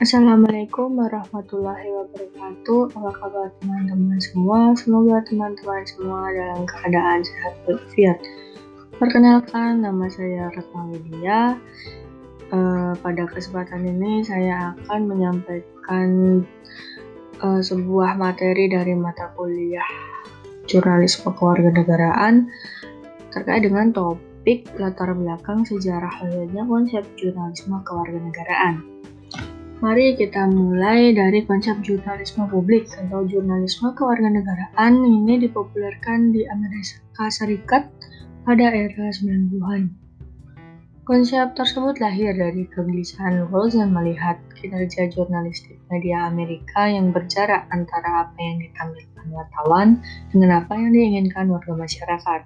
Assalamualaikum warahmatullahi wabarakatuh. Apa kabar teman-teman semua? Semoga teman-teman semua dalam keadaan sehat walafiat. Perkenalkan, nama saya Retno Widya. Uh, pada kesempatan ini saya akan menyampaikan uh, sebuah materi dari mata kuliah jurnalisme kewarganegaraan terkait dengan topik latar belakang sejarah lahirnya konsep jurnalisme kewarganegaraan. Mari kita mulai dari konsep jurnalisme publik atau jurnalisme kewarganegaraan ini dipopulerkan di Amerika Serikat pada era 90-an. Konsep tersebut lahir dari kegelisahan Rosen melihat kinerja jurnalistik media Amerika yang berjarak antara apa yang ditampilkan wartawan dengan apa yang diinginkan warga masyarakat.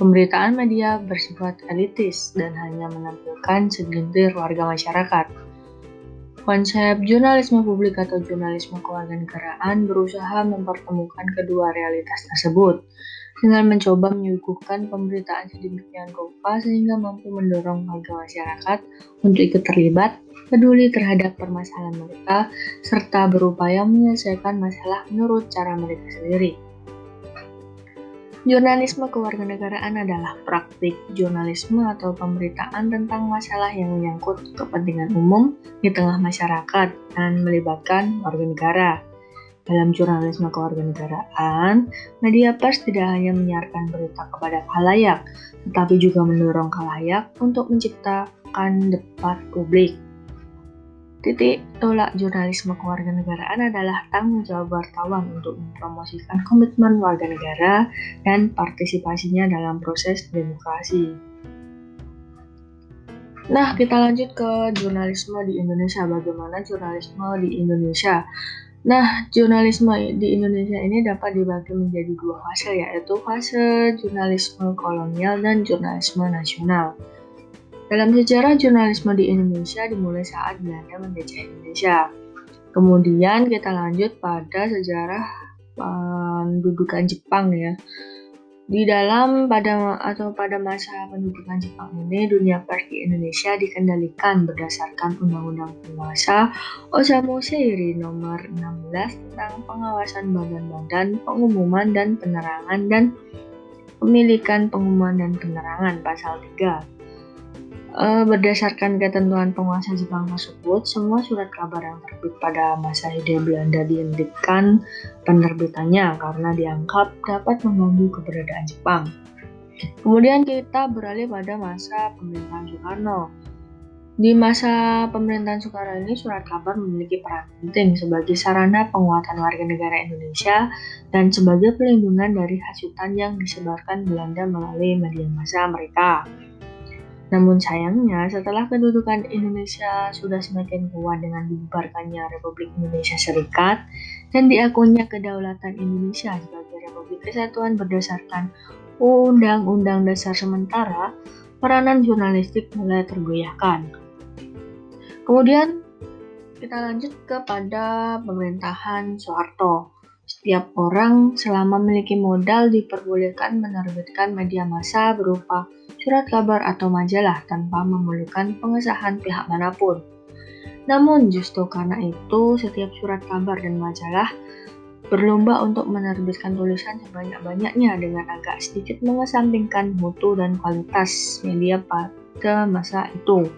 Pemberitaan media bersifat elitis dan hanya menampilkan segelintir warga masyarakat Konsep jurnalisme publik atau jurnalisme kewarganegaraan berusaha mempertemukan kedua realitas tersebut dengan mencoba menyuguhkan pemberitaan sedemikian rupa sehingga mampu mendorong warga masyarakat untuk ikut terlibat, peduli terhadap permasalahan mereka, serta berupaya menyelesaikan masalah menurut cara mereka sendiri. Jurnalisme kewarganegaraan adalah praktik jurnalisme atau pemberitaan tentang masalah yang menyangkut kepentingan umum di tengah masyarakat dan melibatkan warga negara. Dalam jurnalisme kewarganegaraan, media pers tidak hanya menyiarkan berita kepada khalayak, tetapi juga mendorong khalayak untuk menciptakan debat publik Titik tolak jurnalisme kewarganegaraan adalah tanggung jawab wartawan untuk mempromosikan komitmen warga negara dan partisipasinya dalam proses demokrasi. Nah, kita lanjut ke jurnalisme di Indonesia. Bagaimana jurnalisme di Indonesia? Nah, jurnalisme di Indonesia ini dapat dibagi menjadi dua fase, yaitu fase jurnalisme kolonial dan jurnalisme nasional. Dalam sejarah jurnalisme di Indonesia dimulai saat Belanda menjajah Indonesia. Kemudian kita lanjut pada sejarah pendudukan Jepang ya. Di dalam pada atau pada masa pendudukan Jepang ini, dunia pers di Indonesia dikendalikan berdasarkan Undang-Undang Penguasa Osamu Seiri nomor 16 tentang pengawasan badan-badan pengumuman dan penerangan dan pemilikan pengumuman dan penerangan pasal 3 Uh, berdasarkan ketentuan penguasa Jepang tersebut, semua surat kabar yang terbit pada masa Hindia Belanda dihentikan penerbitannya karena dianggap dapat mengganggu keberadaan Jepang. Kemudian kita beralih pada masa pemerintahan Soekarno. Di masa pemerintahan Soekarno ini, surat kabar memiliki peran penting sebagai sarana penguatan warga negara Indonesia dan sebagai pelindungan dari hasutan yang disebarkan Belanda melalui media massa mereka. Namun sayangnya, setelah kedudukan Indonesia sudah semakin kuat dengan dibubarkannya Republik Indonesia Serikat dan diakunya kedaulatan Indonesia sebagai Republik Kesatuan berdasarkan Undang-Undang Dasar Sementara, peranan jurnalistik mulai tergoyahkan. Kemudian kita lanjut kepada pemerintahan Soeharto. Setiap orang selama memiliki modal diperbolehkan menerbitkan media massa berupa surat kabar atau majalah tanpa memerlukan pengesahan pihak mana pun. Namun justru karena itu, setiap surat kabar dan majalah berlomba untuk menerbitkan tulisan sebanyak-banyaknya dengan agak sedikit mengesampingkan mutu dan kualitas media pada masa itu.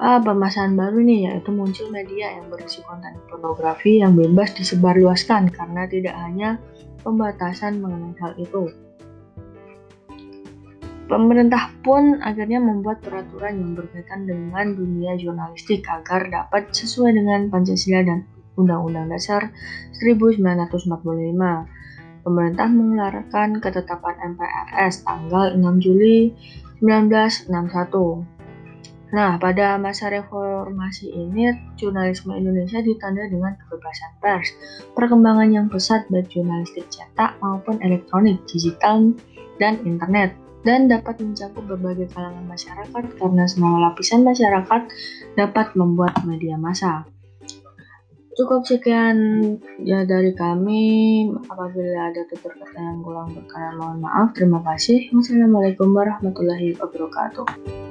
Ah, permasalahan baru nih yaitu muncul media yang berisi konten pornografi yang bebas disebarluaskan karena tidak hanya pembatasan mengenai hal itu. Pemerintah pun akhirnya membuat peraturan yang berkaitan dengan dunia jurnalistik agar dapat sesuai dengan Pancasila dan Undang-Undang Dasar 1945. Pemerintah mengeluarkan ketetapan MPRS tanggal 6 Juli 1961. Nah, pada masa reformasi ini, jurnalisme Indonesia ditandai dengan kebebasan pers, perkembangan yang pesat baik jurnalistik cetak maupun elektronik, digital, dan internet dan dapat mencakup berbagai kalangan masyarakat karena semua lapisan masyarakat dapat membuat media massa. Cukup sekian ya dari kami. Apabila ada tutur kata yang kurang berkenan, mohon maaf. Terima kasih. Wassalamualaikum warahmatullahi wabarakatuh.